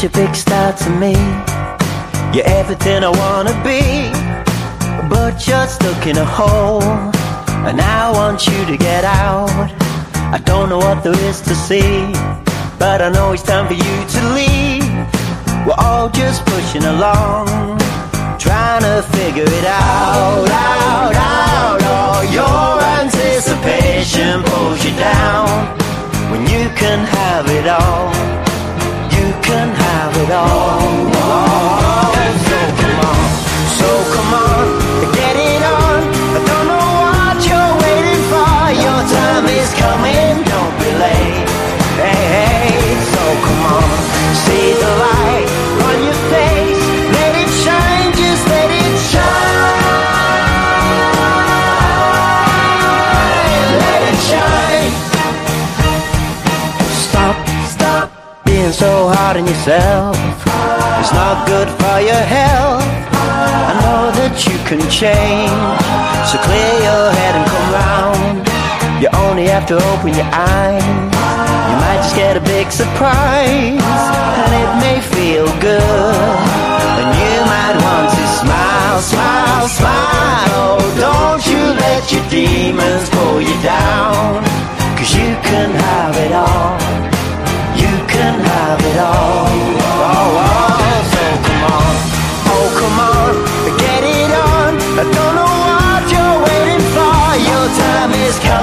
such a big star to me. You're everything I wanna be. But you're stuck in a hole. And I want you to get out. I don't know what there is to see. But I know it's time for you to leave. We're all just pushing along. Trying to figure it out, out, out. Oh, your anticipation pulls you down. When you can have it all. Can have it all. On yourself. It's not good for your health. I know that you can change. So clear your head and come round. You only have to open your eyes. You might just get a big surprise. And it may feel good. And you might want to smile, smile, smile. Oh, don't you let your demons pull you down. Cause you can have it all. Time is coming.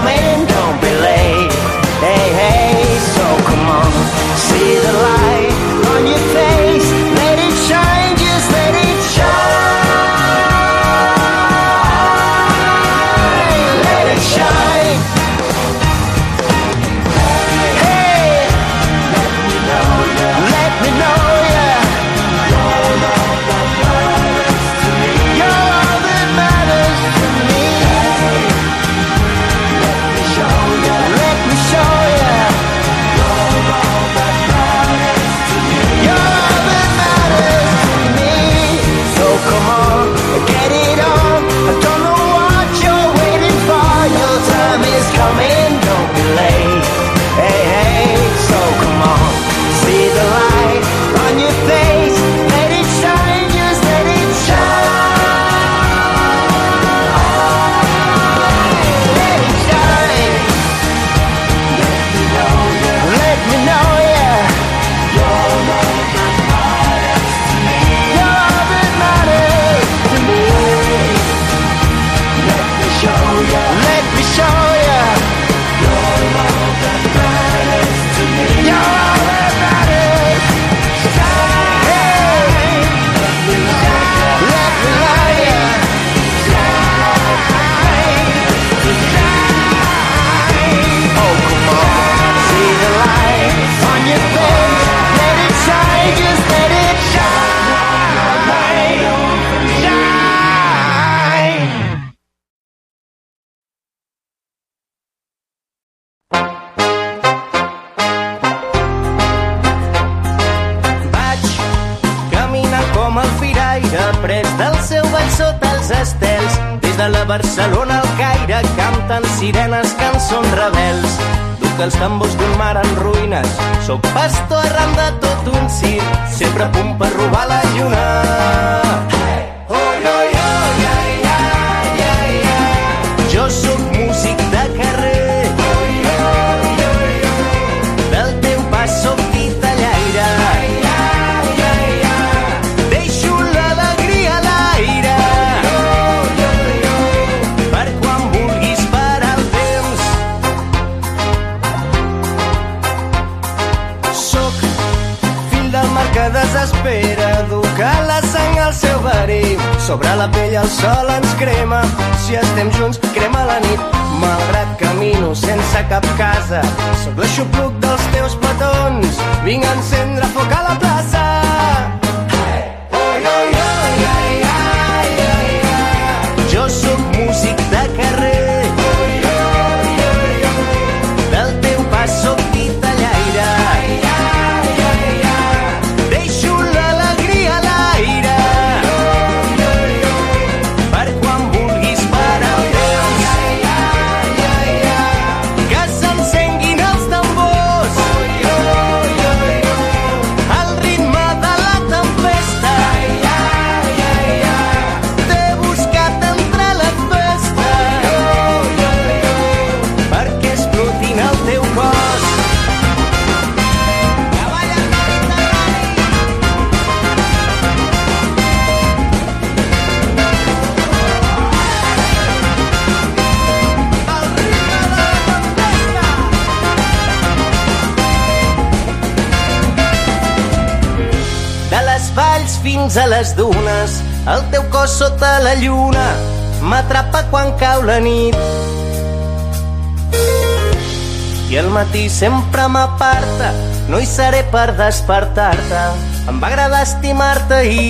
Firaire, pres del seu ball sota els estels. Des de la Barcelona al Caire canten sirenes, cançons rebels. Duc els tambors d'un mar en ruïnes, sóc pastor arran de tot un circ, sempre a punt per robar la lluna. Sobre la pell el sol ens crema, si estem junts crema la nit. Malgrat camino sense cap casa, sóc l'aixopluc dels teus petons. Vinc a encendre foc a la plaça. Valls fins a les dunes, el teu cos sota la lluna m'atrapa quan cau la nit. I el matí sempre m'aparta, no hi seré per despertar-te. Em va agradar estimar-te i...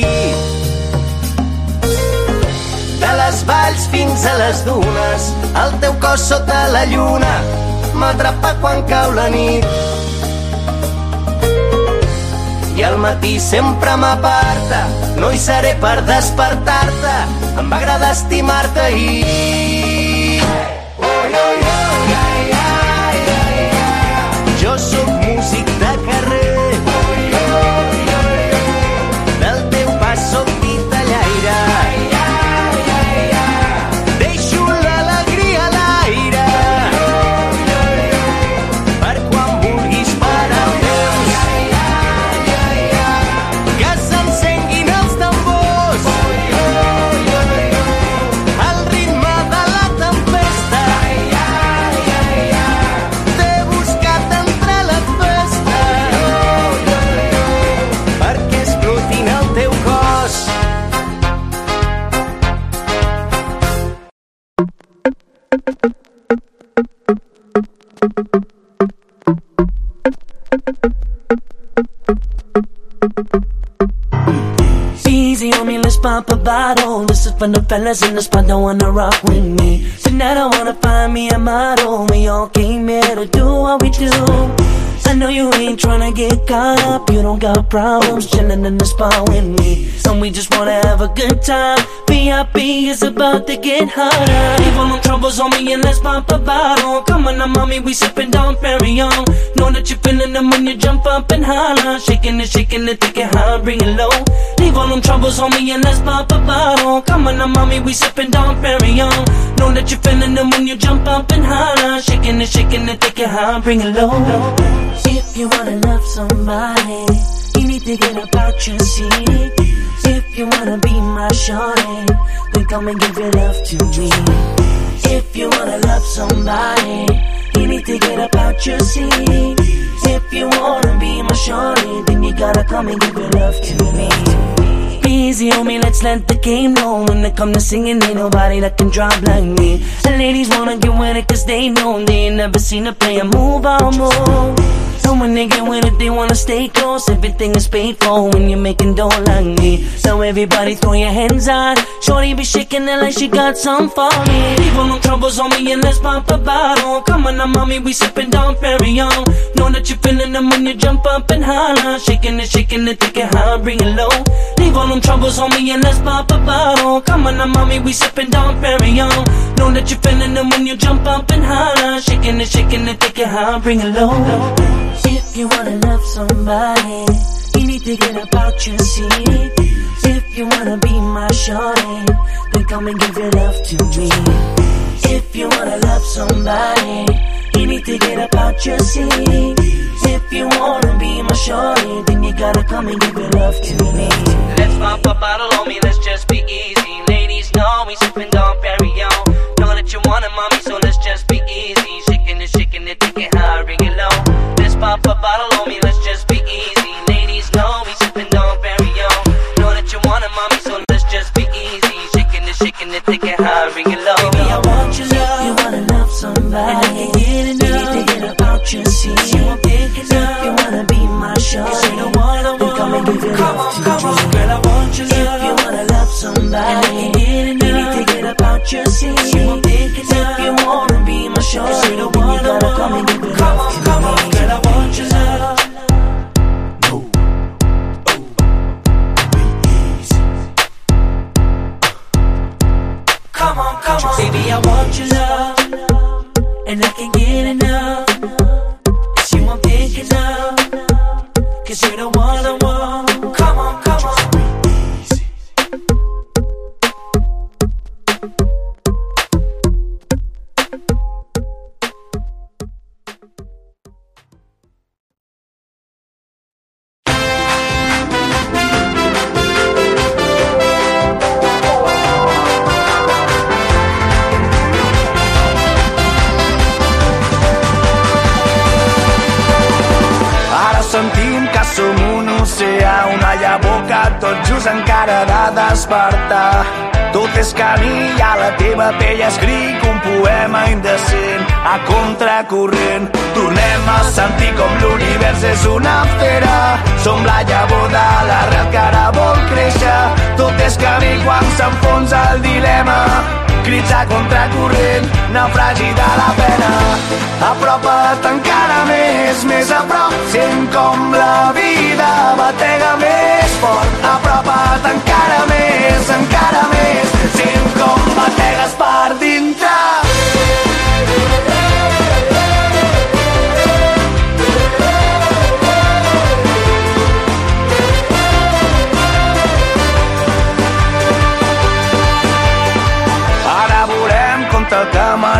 De les valls fins a les dunes, el teu cos sota la lluna m'atrapa quan cau la nit. I al matí sempre m'aparta, no hi seré per despertar-te, em va agradar estimar-te i... Oi, oi, oi, Easy on me, let's pop a bottle. This is for the fellas in the spot that wanna rock with me. Tonight I wanna find me a model. We all came here to do what we do. I know you ain't tryna get caught up. You don't got problems chilling in the spot with me. And we just wanna have a good time. VIP is about to get hotter. Leave troubles on me and let's pop a bottle. Come on now, mommy, we sipping down Perignon. Know that you're feeling them when you jump up and holler. Shaking it, shaking it, take it high, bring it low. Leave all them troubles on me and let's pop a bottle. Come on now, mommy, we sipping down Perignon. Know that you're feeling them when you jump up and holler. Shaking it, shaking it, take it high, bring it low. If you wanna love somebody, you need to get about your seat. If you wanna be my shorty, then come and give your love to me. If you wanna love somebody, you need to get up out your seat. If you wanna be my shorty, then you gotta come and give your love to me. Easy on me, let's let the game know. When it come to singing, ain't nobody that can drop like me. The ladies wanna get with it cause they know they ain't never seen a player move on move. And when they get with it, they wanna stay close. Everything is paid for when you're making dough like me. So everybody throw your hands out. Shorty be shaking it like she got some for me. Leave all no troubles on me and let's pop a bottle. Come on now, mommy, we sipping down Perignon. Know that you're feeling them when you jump up and holler. Shaking it, shaking it, take it high, bring it low. Leave all them troubles on me and let's pop a bottle. Come on now, mommy, we sipping down Perignon. Know that you're feeling them when you jump up and holler. Shaking it, shaking it, take it high, bring it low. If you wanna love somebody, you need to get about your seat. If you wanna be my shorty, then come and give your love to me. If you wanna love somebody, you need to get about your seat. If you wanna be my shorty, then you gotta come and give your love to me. Let's pop a bottle on me, let's just be easy. Ladies know we sipping Dom Perignon. Know that you want it, mommy, so let's just be easy. Shaking it, shaking it, take it high, bring it low. Pop a bottle on me, let's just be easy. Ladies know we sipping Dom Perignon. Know that you want it, mommy, so let's just be easy. Shaking it, shaking it, take it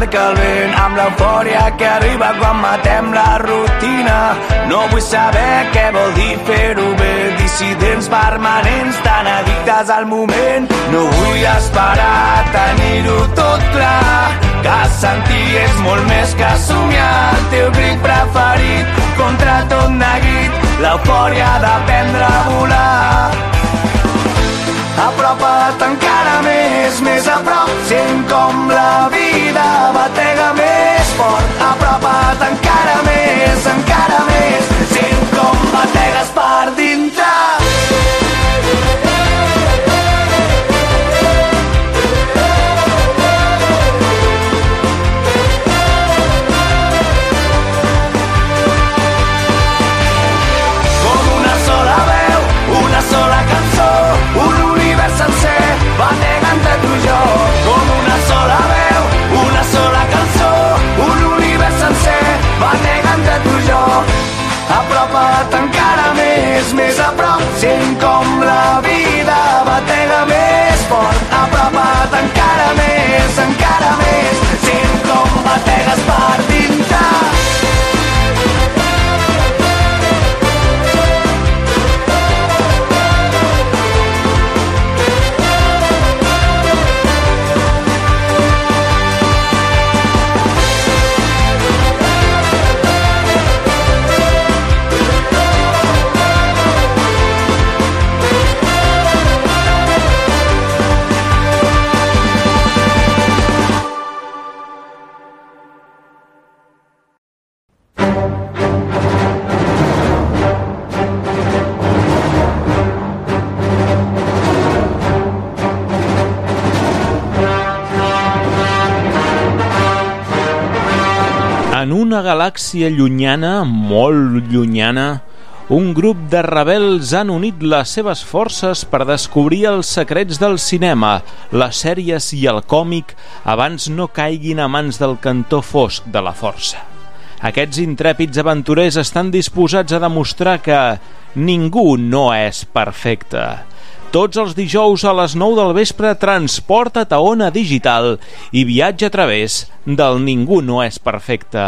marca el vent amb l'eufòria que arriba quan matem la rutina. No vull saber què vol dir fer-ho bé, dissidents permanents tan addictes al moment. No vull esperar tenir-ho tot clar, que sentir és molt més que somiar el teu crit preferit contra tot neguit, l'eufòria d'aprendre a volar. Apropa't encara més, més a prop, sent com la vida batega més fort. Apropa't una galàxia llunyana, molt llunyana, un grup de rebels han unit les seves forces per descobrir els secrets del cinema, les sèries i el còmic abans no caiguin a mans del cantó fosc de la força. Aquests intrèpids aventurers estan disposats a demostrar que ningú no és perfecte. Tots els dijous a les 9 del vespre transporta't a Ona Digital i viatja a través del Ningú no és perfecte.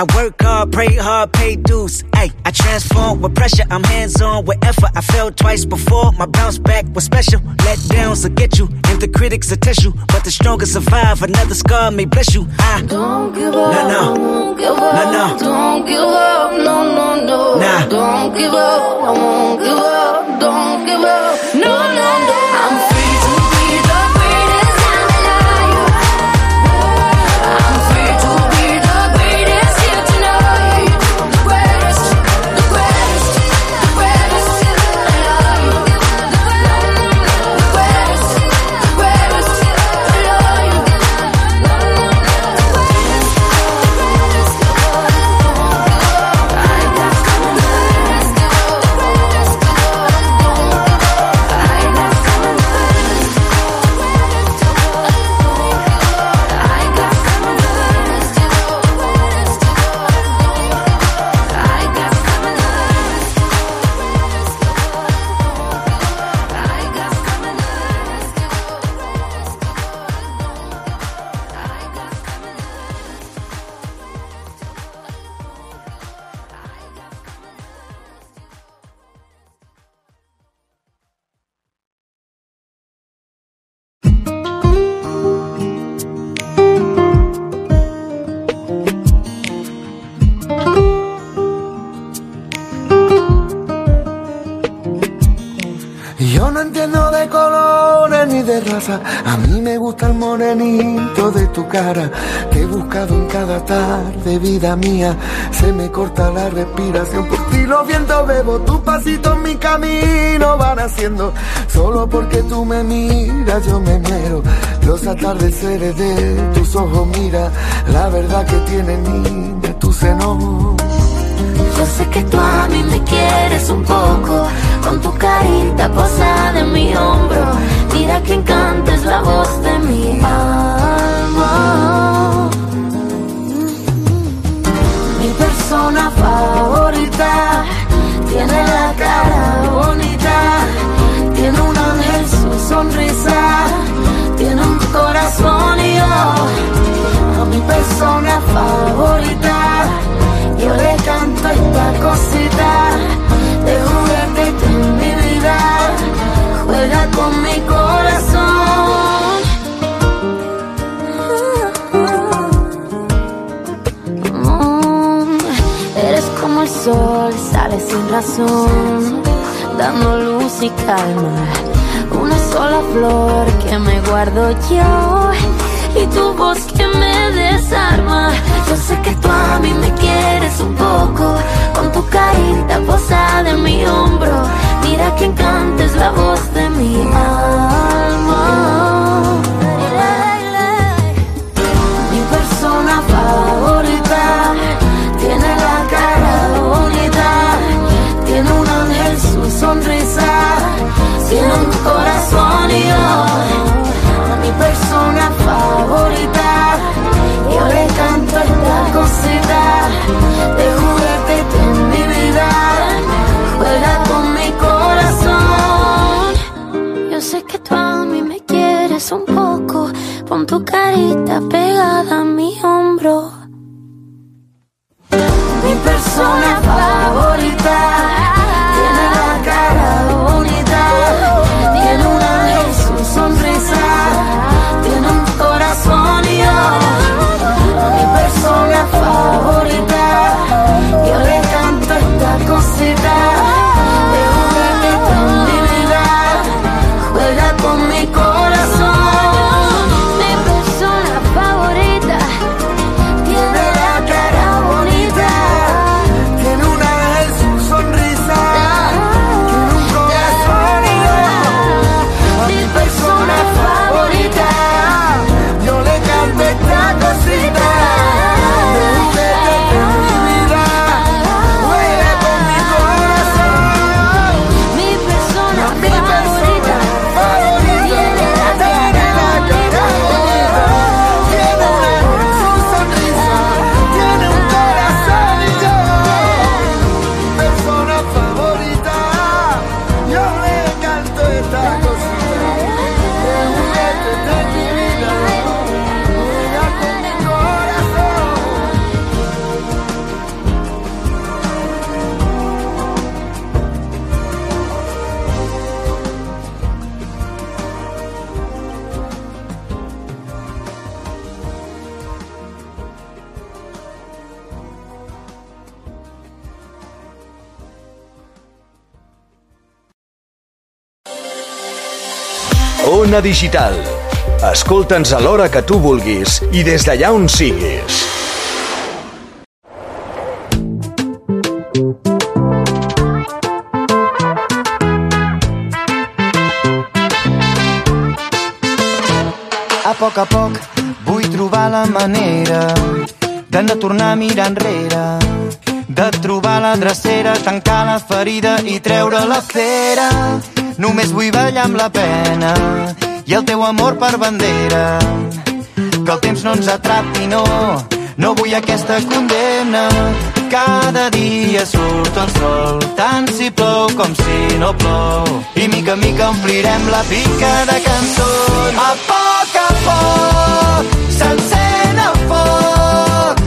I work hard, pray hard, pay dues. Ay, I transform with pressure. I'm hands on with effort. I fell twice before. My bounce back was special. Let downs will get you, and the critics will test you. But the strongest survive. Another scar may bless you. I don't give up. No, no. Won't give up. No, no. Don't give up. No, no, no. Nah. Don't give up. I won't give up. Don't give up. No, no, no. A mí me gusta el morenito de tu cara. Te he buscado en cada tarde, vida mía. Se me corta la respiración. Por ti los vientos bebo. Tus pasitos mi camino van haciendo. Solo porque tú me miras, yo me muero. Los atardeceres de tus ojos, mira. La verdad que tiene niña tu seno. Yo sé que tú a mí me quieres un poco, con tu carita posada en mi hombro. Mira que encanta es la voz de mi alma. Mi persona favorita tiene la cara bonita, tiene un ángel su sonrisa, tiene un corazón y yo a mi persona favorita. Yo le canto esta cosita de vida. Juega con mi corazón. Mm, Eres como el sol, sale sin razón, dando luz y calma. Una sola flor que me guardo yo y tu voz que me desarma. Yo sé que tú a mí me quieres un poco, con tu carita posada en mi hombro. Mira que encanta es la voz de mi alma. Mi persona favorita tiene la cara bonita, tiene un ángel su sonrisa, tiene un corazón y yo mi persona favorita. Yo le canto esta cosita un poco. Pon tu carita pegada a mi hombro. Mi persona favorita Ona Digital. Escolta'ns a l'hora que tu vulguis i des d'allà on siguis. A poc a poc vull trobar la manera de no tornar a mirar enrere, de trobar la drecera, tancar la ferida i treure la cera. Només vull ballar amb la pena i el teu amor per bandera. Que el temps no ens atrapi, no, no vull aquesta condemna. Cada dia surt el sol, tant si plou com si no plou. I mica en mica omplirem la pica de cançons. A poc a poc s'encén el foc.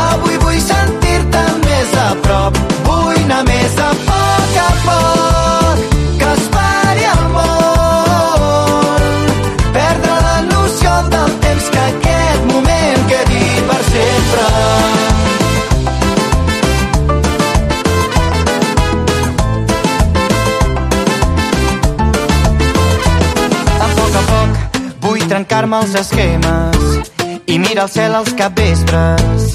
Avui vull sentir-te més a prop, vull anar més a poc a poc, trencar-me els esquemes i mirar al cel als capvespres.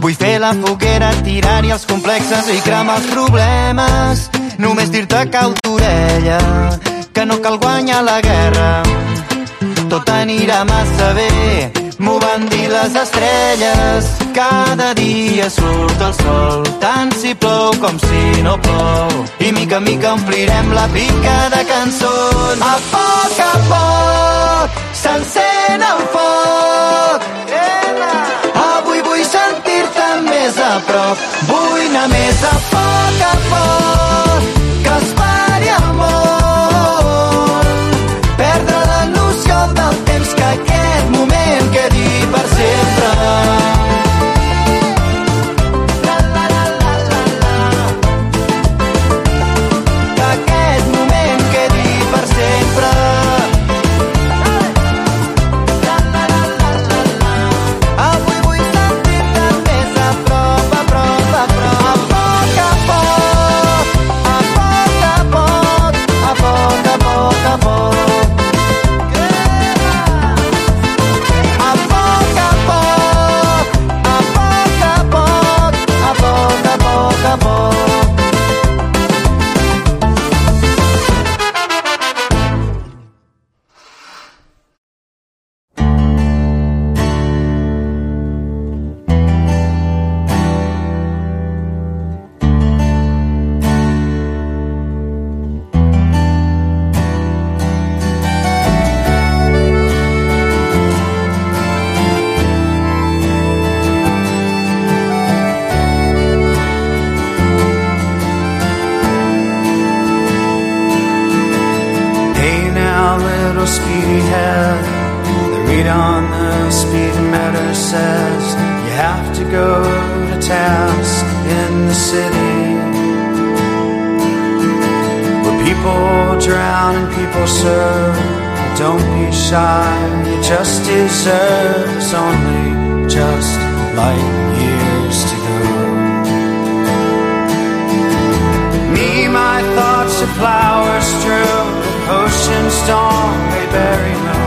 Vull fer la foguera, tirar-hi els complexes i cremar els problemes. Només dir-te cau d'orella, que no cal guanyar la guerra. Tot anirà massa bé, m'ho van dir les estrelles. Cada dia surt el sol, tant si plou com si no plou. I mica en mica omplirem la pica de cançons. A poc a poc s'encén el foc. Avui vull sentir-te més a prop, vull anar més a poc a poc, que es pari el món. Perdre la noció del temps que aquest moment quedi per sempre. City. Where people drown and people serve. Don't be shy, you just deserve it's only just light years to go. Me, my thoughts are flowers strewn, ocean storm they bury me.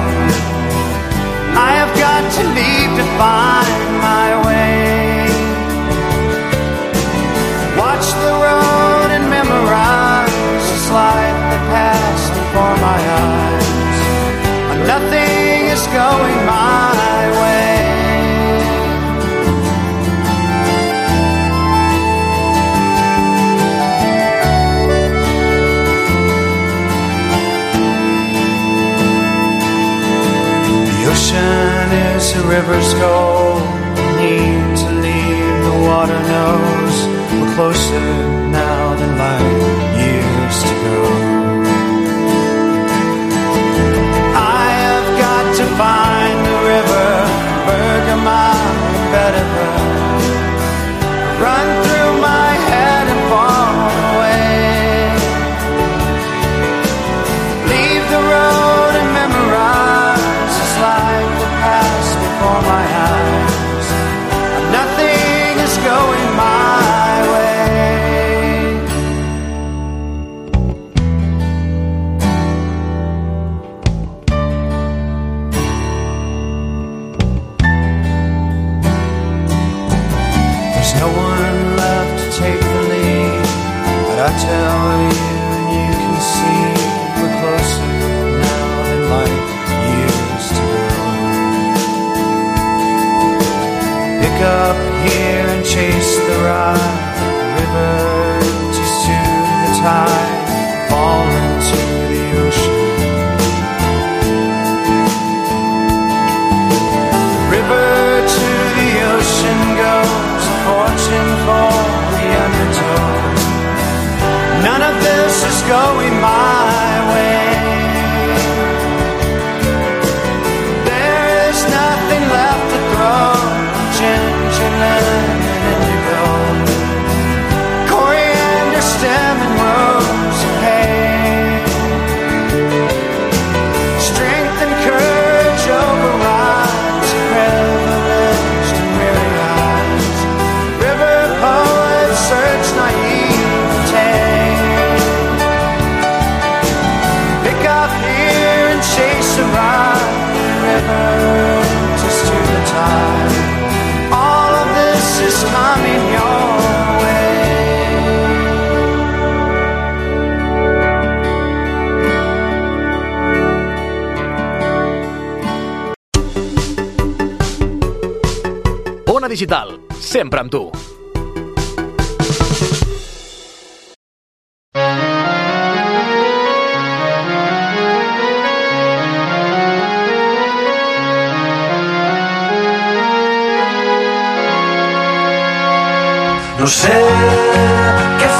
I have got to leave to find my way. Is going my way. The ocean is a river's goal. Need to leave, the water knows we're closer now than light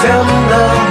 què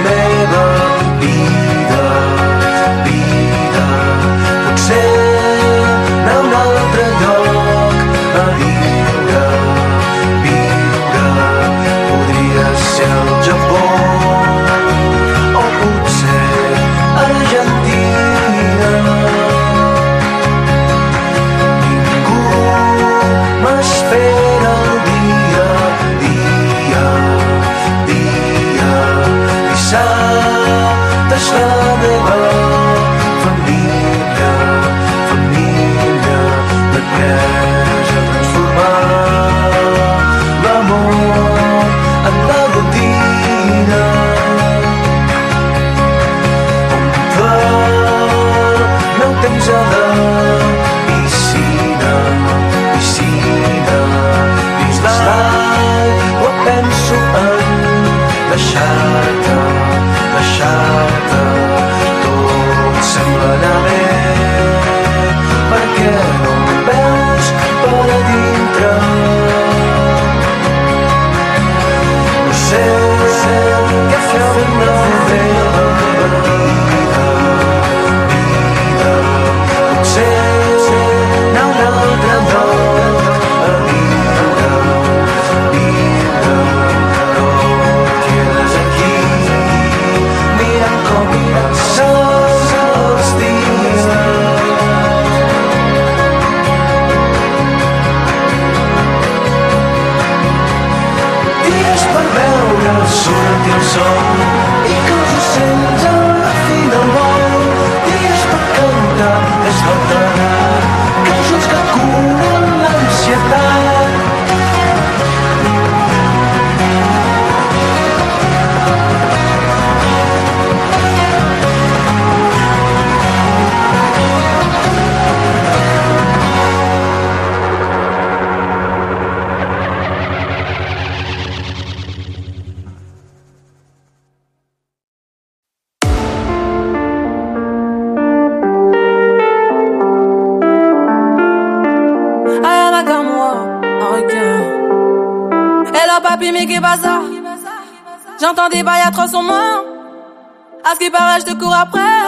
après.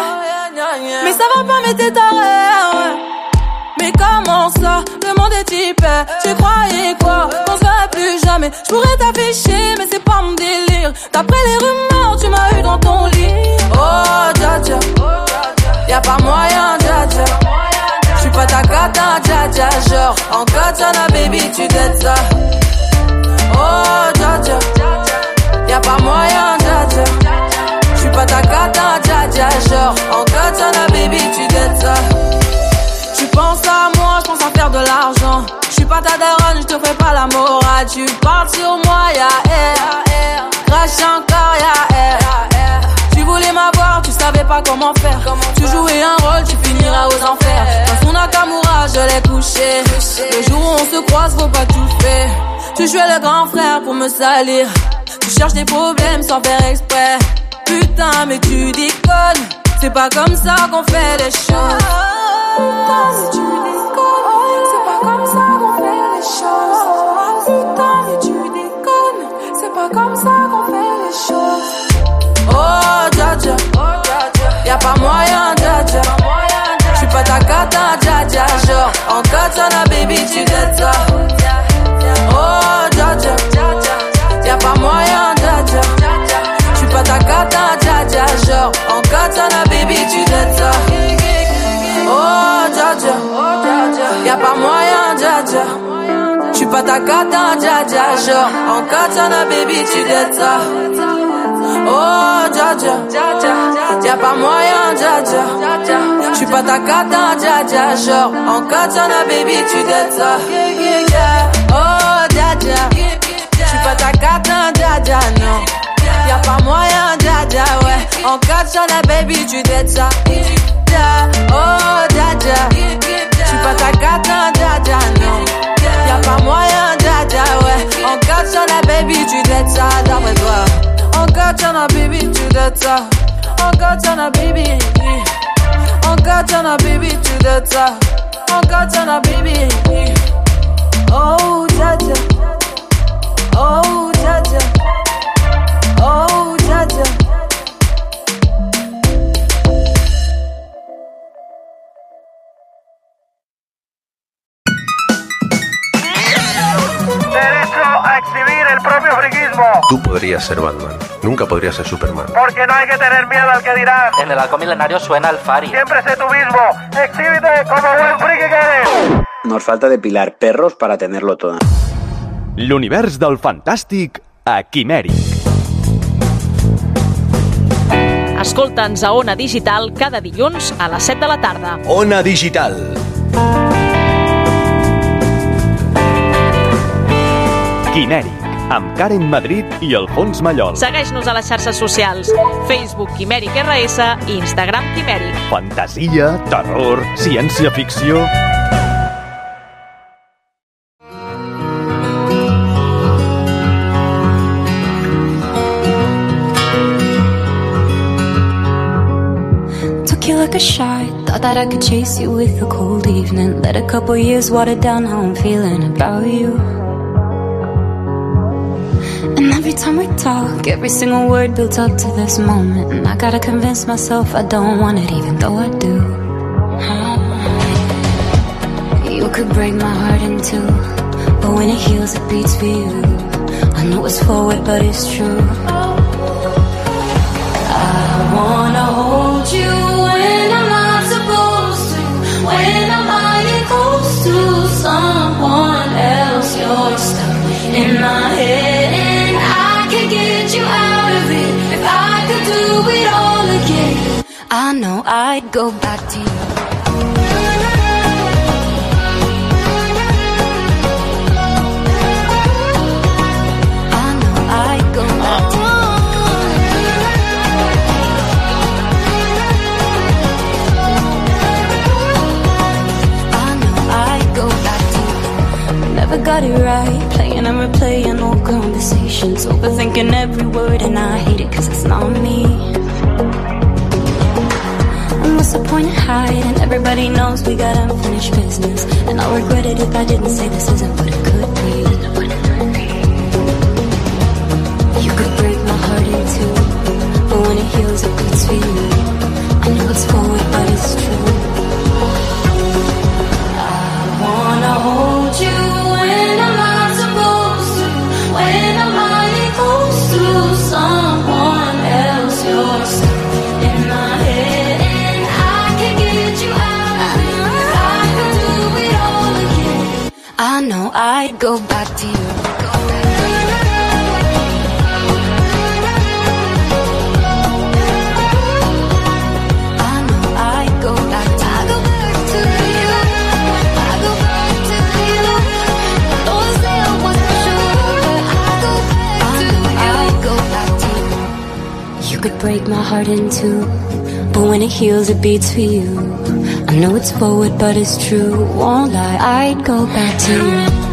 Tu jouais le grand frère pour me salir. Tu cherches des problèmes sans faire exprès. Putain, mais tu déconnes. C'est pas comme ça qu'on fait les choses. Putain, mais tu déconnes. C'est pas comme ça qu'on fait les choses. Putain, mais tu déconnes. C'est pas comme ça qu'on fait les choses. Oh, dja dja. Y'a pas moyen, dja dja. J'suis pas ta cata, dja dja. Genre, en katana, baby, tu dettes ça. Y'a pas moyen, dja dja. J'suis pas ta cata, dja dja. Genre, en katana, baby, tu ça. Oh, dja dja. Y'a pas moyen, dja dja. J'suis pas ta cata, dja dja. Genre, en katana, baby, tu ça. Oh, dja dja. J'suis pas ta cata, dja dja, non. Y'a pas moyen, dja dja, ouais. En katana, baby, tu ça. Oh, dja dja. Pas ta cata, dja dja, non. Y'a pas moyen, dja, ouais. En katana, baby, tu dettes ça, d'après toi. En katana, baby, tu dettes ça. En katana, baby. En katana, baby, tu dettes ça. En katana, baby. Oh, dja. Oh, dja. Oh, dja exhibir el propio friquismo. Tú podrías ser Batman, nunca podrías ser Superman. Porque no hay que tener miedo al que dirán. En el halcón milenario suena el Fari. Siempre sé tú mismo. Exhíbete como buen friki que eres. Nos falta depilar perros para tenerlo todo. L'univers del fantàstic a Quimèric. Escolta'ns a Ona Digital cada dilluns a les 7 de la tarda. Ona Digital. Quimèric, amb Karen Madrid i Alfons Mallol. Segueix-nos a les xarxes socials. Facebook Quimèric RS i Instagram Quimèric. Fantasia, terror, ciència-ficció... Took you like a shot. Thought that I could chase you with a cold evening. Let a couple years water down how I'm feeling about you. Every time we talk, every single word builds up to this moment. And I gotta convince myself I don't want it, even though I do. You could break my heart in two, but when it heals, it beats for you. I know it's forward, but it's true. I wanna hold you when I'm not supposed to. When I'm lying close to someone else, you're stuck in my I'd go back to you. I know I'd go back to I go back to Never got it right, playing and replaying old conversations, overthinking every word, and I hate it cause it's not me. Point of hiding? Everybody knows we got unfinished business, and I'll regret it if I didn't say this isn't what it could be. You could break my heart in two, but when it heals, it beats for you. I know it's forward, but it's true. I'd go back to you. I know I'd go back you. I go back to you. I go back to you. But I go back to go back to you. You could break my heart in two, but when it heals, it beats for you. I know it's forward, but it's true. Won't lie, I'd go back to you.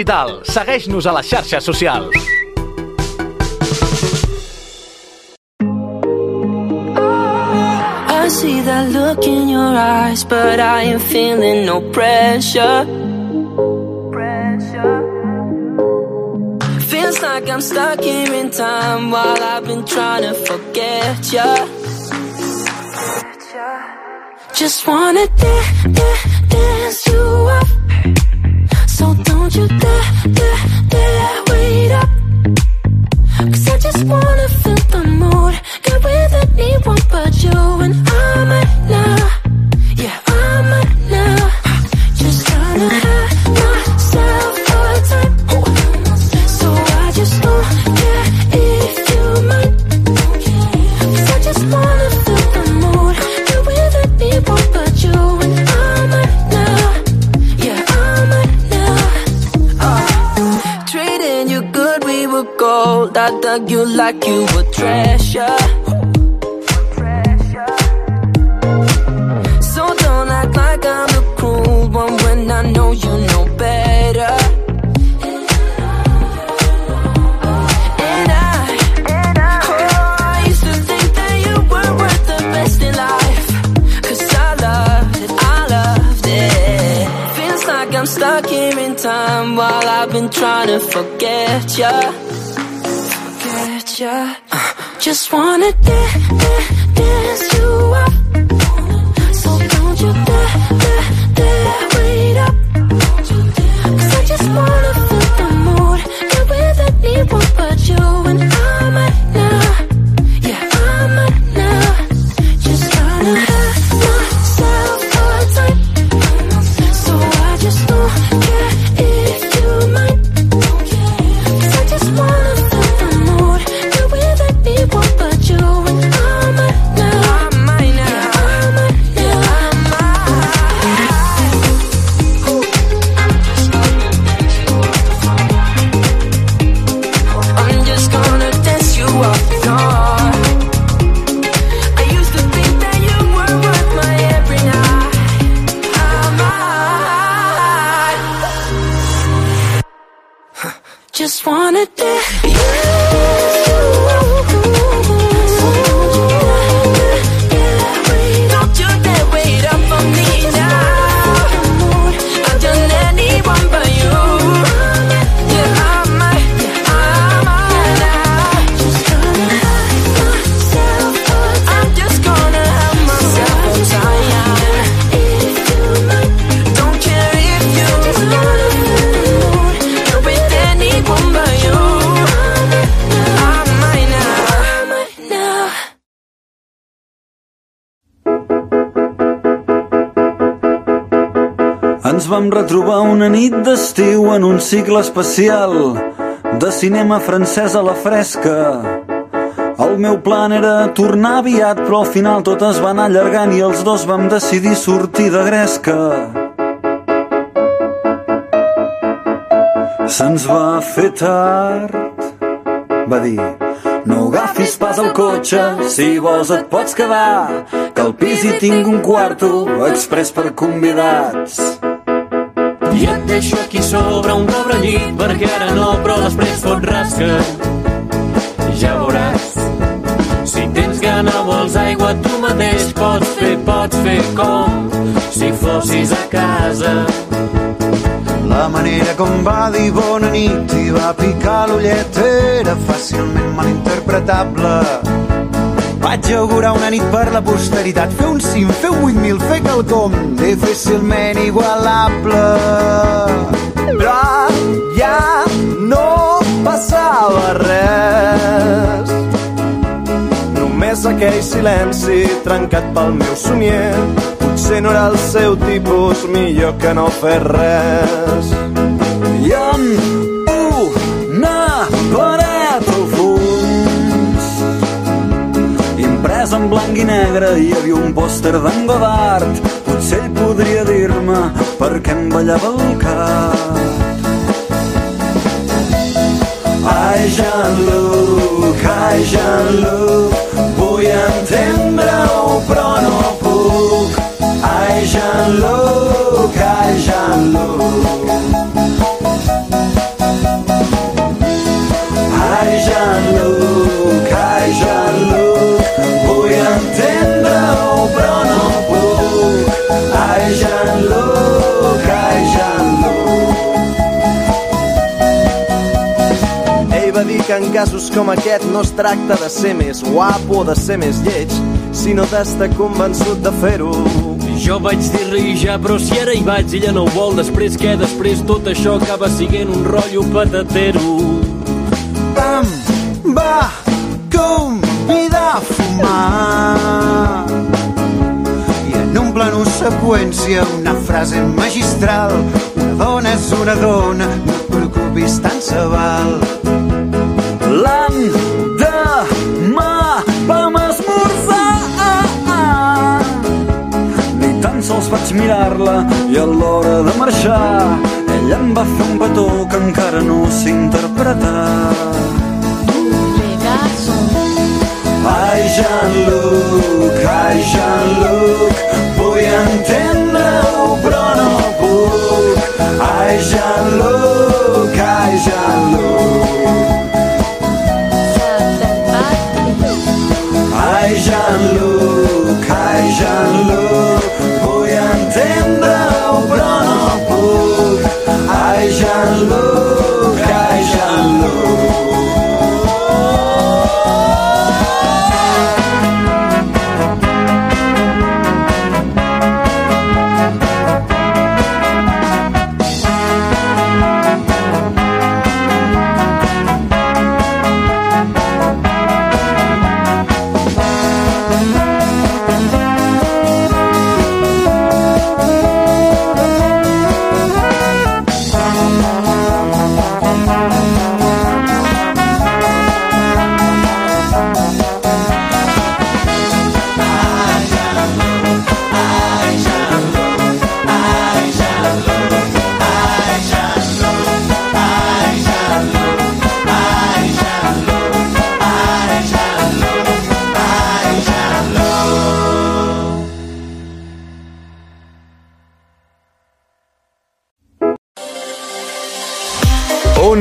digital. Segueix-nos a les xarxes socials. I see that look in your eyes, but I am feeling no pressure. Pressure. Feels like I'm stuck here in time while I've been trying to forget ya. Just wanna dance. Like you were treasure. So don't act like I'm the cruel one when I know you know better. And I, oh, I used to think that you were worth the best in life. Cause I loved it, I loved it. Feels like I'm stuck here in time while I've been trying to forget ya. Vam retrobar una nit d'estiu en un cicle especial de cinema francès a la fresca. El meu plan era tornar aviat, però al final tot es va anar allargant i els dos vam decidir sortir de gresca. Se'ns va fer tard, va dir. No agafis pas el cotxe, si vols et pots quedar, que al pis hi tinc un quarto express per convidats. Deixo aquí sobre un pobre llit perquè ara no, però després fot rasca. Ja veuràs. Si tens gana, vols aigua, tu mateix pots fer, pots fer com si fossis a casa. La manera com va dir bona nit i va picar l'ullet era fàcilment malinterpretable. Vaig augurar una nit per la posteritat, fer un cim, fer un 8.000, fer quelcom difícilment igualable. Però ja no passava res. Només aquell silenci trencat pel meu somier. Potser no era el seu tipus, millor que no fer res. I amb en blanc i negre hi havia un pòster d'en Godard. Potser ell podria dir-me per què em ballava el cap. Ai, Jean-Luc, ai, Jean-Luc vull entendre-ho però que en casos com aquest no es tracta de ser més guapo o de ser més lleig, sinó d'estar convençut de fer-ho. Jo vaig dir-li ja, però si ara hi vaig, ella no ho vol, després què? Després tot això acaba siguent un rotllo patatero. Em va convidar a fumar i en un plano seqüència una frase magistral una dona és una dona no et preocupis tant se val vaig mirar-la i a l'hora de marxar ella em va fer un petó que encara no sé interpretar. Ai, Jean-Luc, ai, Jean-Luc, vull entendre-ho però no puc. Ai, Jean-Luc,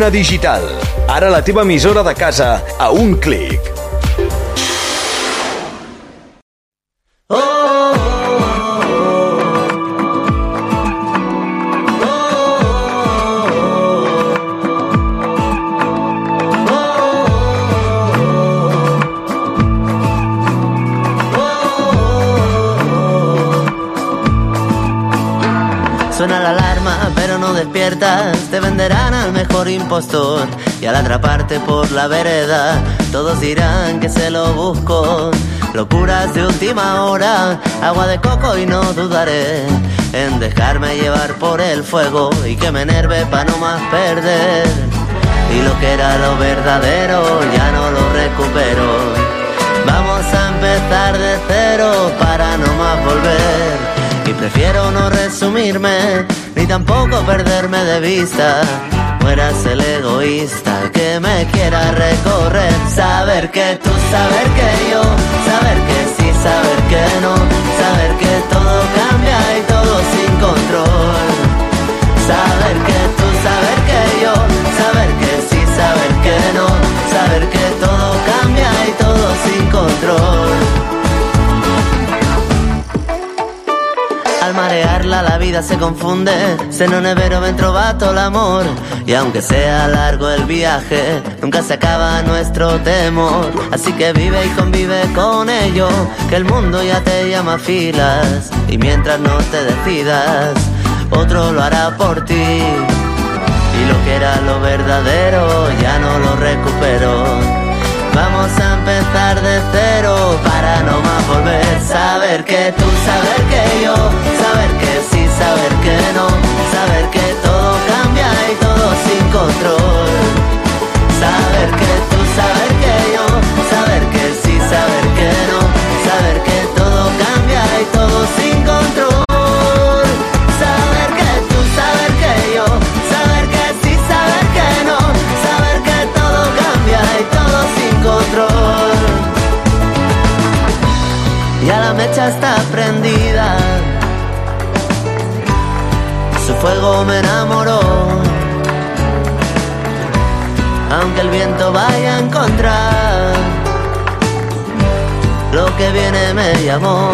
Digital. Ara la teva emissora de casa a un clic. Suena la alarma, pero no despiertas. Mejor impostor. Y al atraparte por la vereda, todos dirán que se lo busco. Locuras de última hora, agua de coco y no dudaré en dejarme llevar por el fuego y que me enerve para no más perder. Y lo que era lo verdadero ya no lo recupero. Vamos a empezar de cero para no más volver. Y prefiero no resumirme, ni tampoco perderme de vista. Mueras el egoísta que me quiera recorrer. Saber que tú, saber que yo, saber que sí, saber que no. Saber que todo cambia y todo sin control. Saber que tú, saber que yo, saber que sí, saber que no. Saber que todo cambia y todo sin control. Marearla la vida se confunde, se non è vero ben trovato l'amor. Y aunque sea largo el viaje, nunca se acaba nuestro temor. Así que vive y convive con ello, que el mundo ya te llama a filas. Y mientras no te decidas, otro lo hará por ti. Y lo que era lo verdadero ya no lo recupero. Vamos a empezar de cero para no más volver. Saber que tú, saber que yo, saber que sí, saber que no, saber que todo cambia y todo sin control. Saber que tú, saber que yo, está prendida, su fuego me enamoró. Aunque el viento vaya a encontrar, lo que viene me llamó.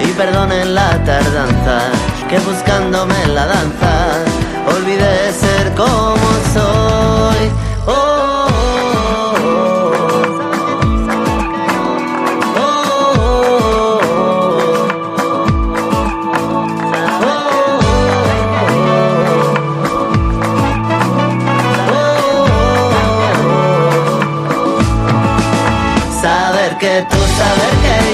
Y perdonen la tardanza, que buscándome en la danza, olvidé ser como soy. Saber que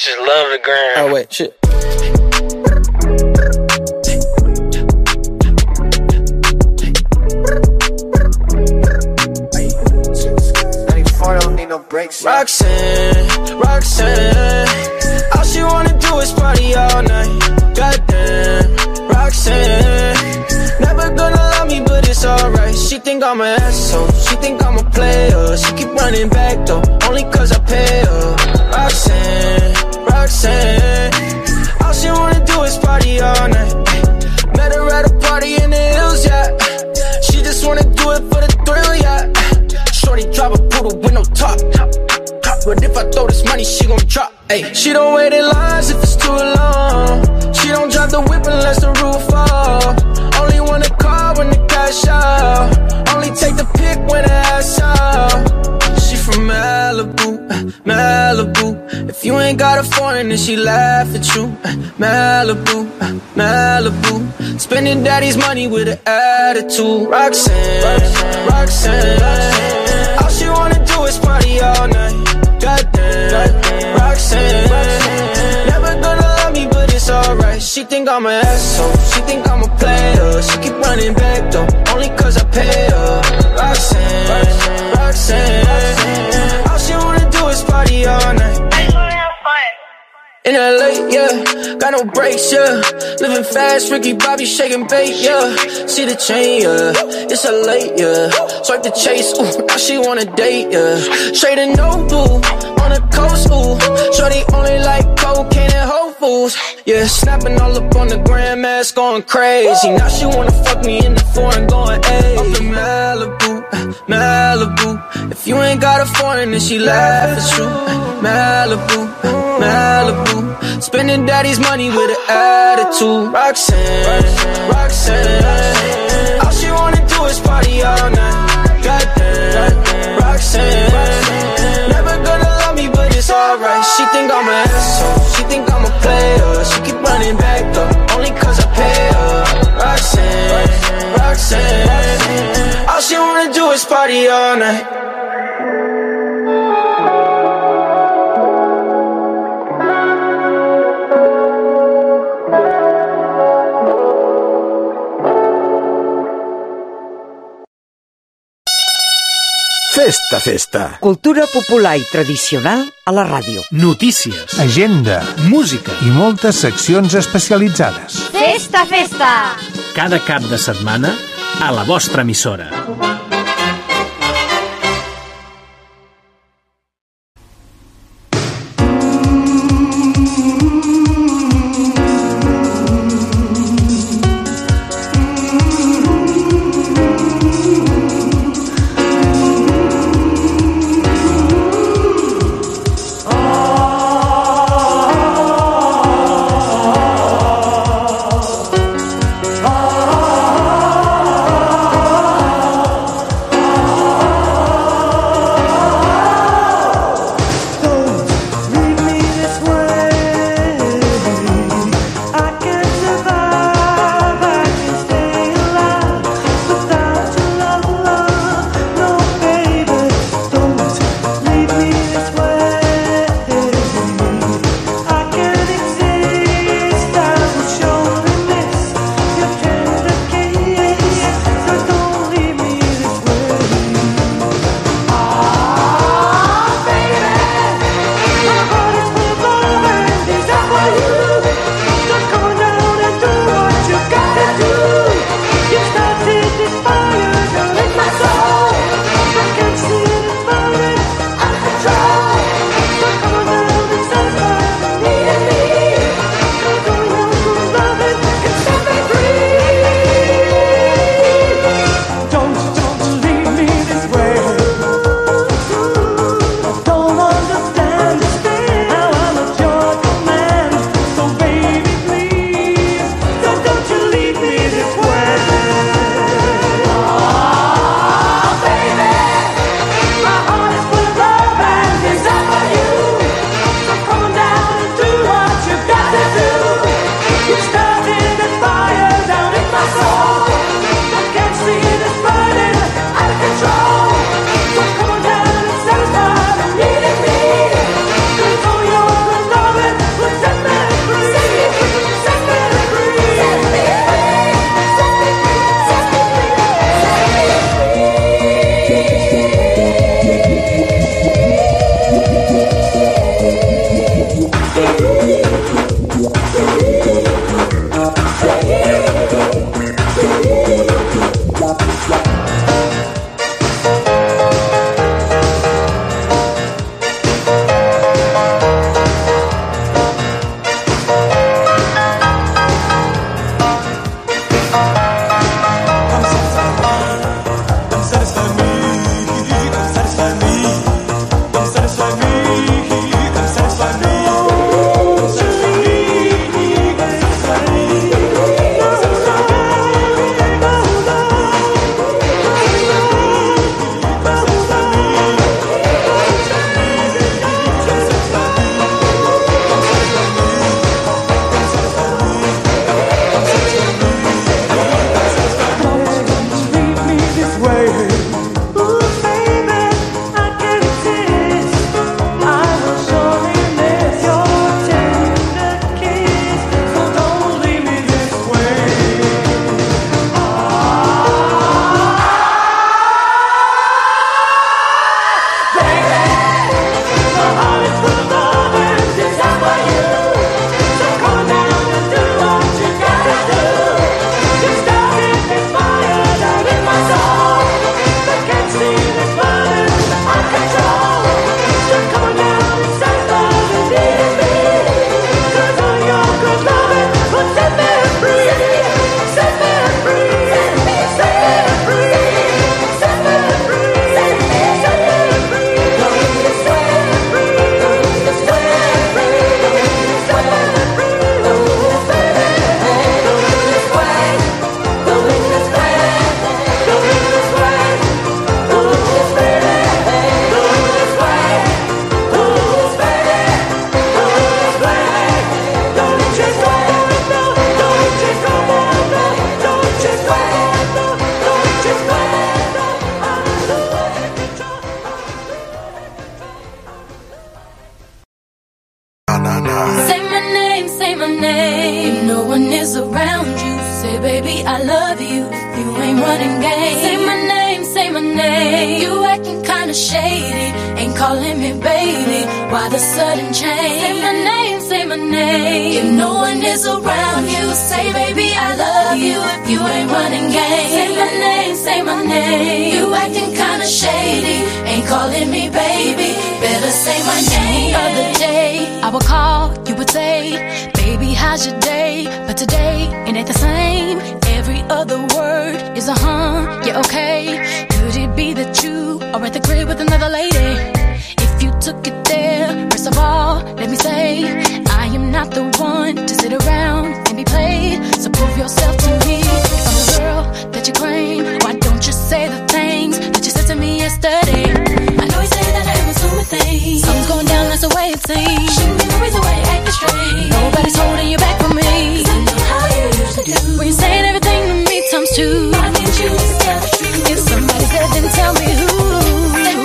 Bitches love the gram. Oh wait, shit. Roxanne, Roxanne, all she wanna do is party all night. Goddamn, Roxanne, never gonna love me, but it's alright. She think I'm an asshole, she think I'm a player. She keep running back though, only cause I pay her. Roxanne, Roxanne, all she wanna do is party all night. Met her at a party in the hills, yeah. She just wanna do it for the thrill, yeah. Shorty drive a poodle with no top. But if I throw this money, she gon' drop. Ay. She don't wait in lines if it's too long. She don't drive the whip unless the roof fall. Only want to call when the cash out. Only take the pick when the ass out. From Malibu, Malibu. If you ain't got a foreign, then she laugh at you. Malibu, Malibu. Spending daddy's money with an attitude. Roxanne, Roxanne. All she wanna do is party all night. God Goddamn, Roxanne. She think I'm an asshole. She think I'm a player. She keep running back though, only cause I pay her. Roxanne, Roxanne. All she wanna do is party all night. In LA, yeah, got no brakes, yeah. Living fast, Ricky Bobby shaking bait, yeah. See the chain, yeah. It's a late, yeah. Swipe the chase, ooh, now she wanna date, yeah. Straight and no blue, on the coast, ooh. Shorty only like cocaine and Whole Foods, yeah. Snapping all up on the grandmas, going crazy. Now she wanna fuck me in the foreign, going, ayy. Up in Malibu, Malibu. If you ain't got a foreign, then she laugh, it's true. Malibu, Malibu. Spending daddy's money with an attitude. Roxanne, Roxanne. All she wanna do is party all night. Goddamn, Roxanne. Never gonna love me, but it's alright. She think I'm an asshole. She think I'm a player. She keep running back though, only cause I pay her. Roxanne, Roxanne. All she wanna do is party all night. Festa, festa. Cultura popular i tradicional a la ràdio. Notícies, agenda, música i moltes seccions especialitzades. Festa, festa! Cada cap de setmana a la vostra emissora.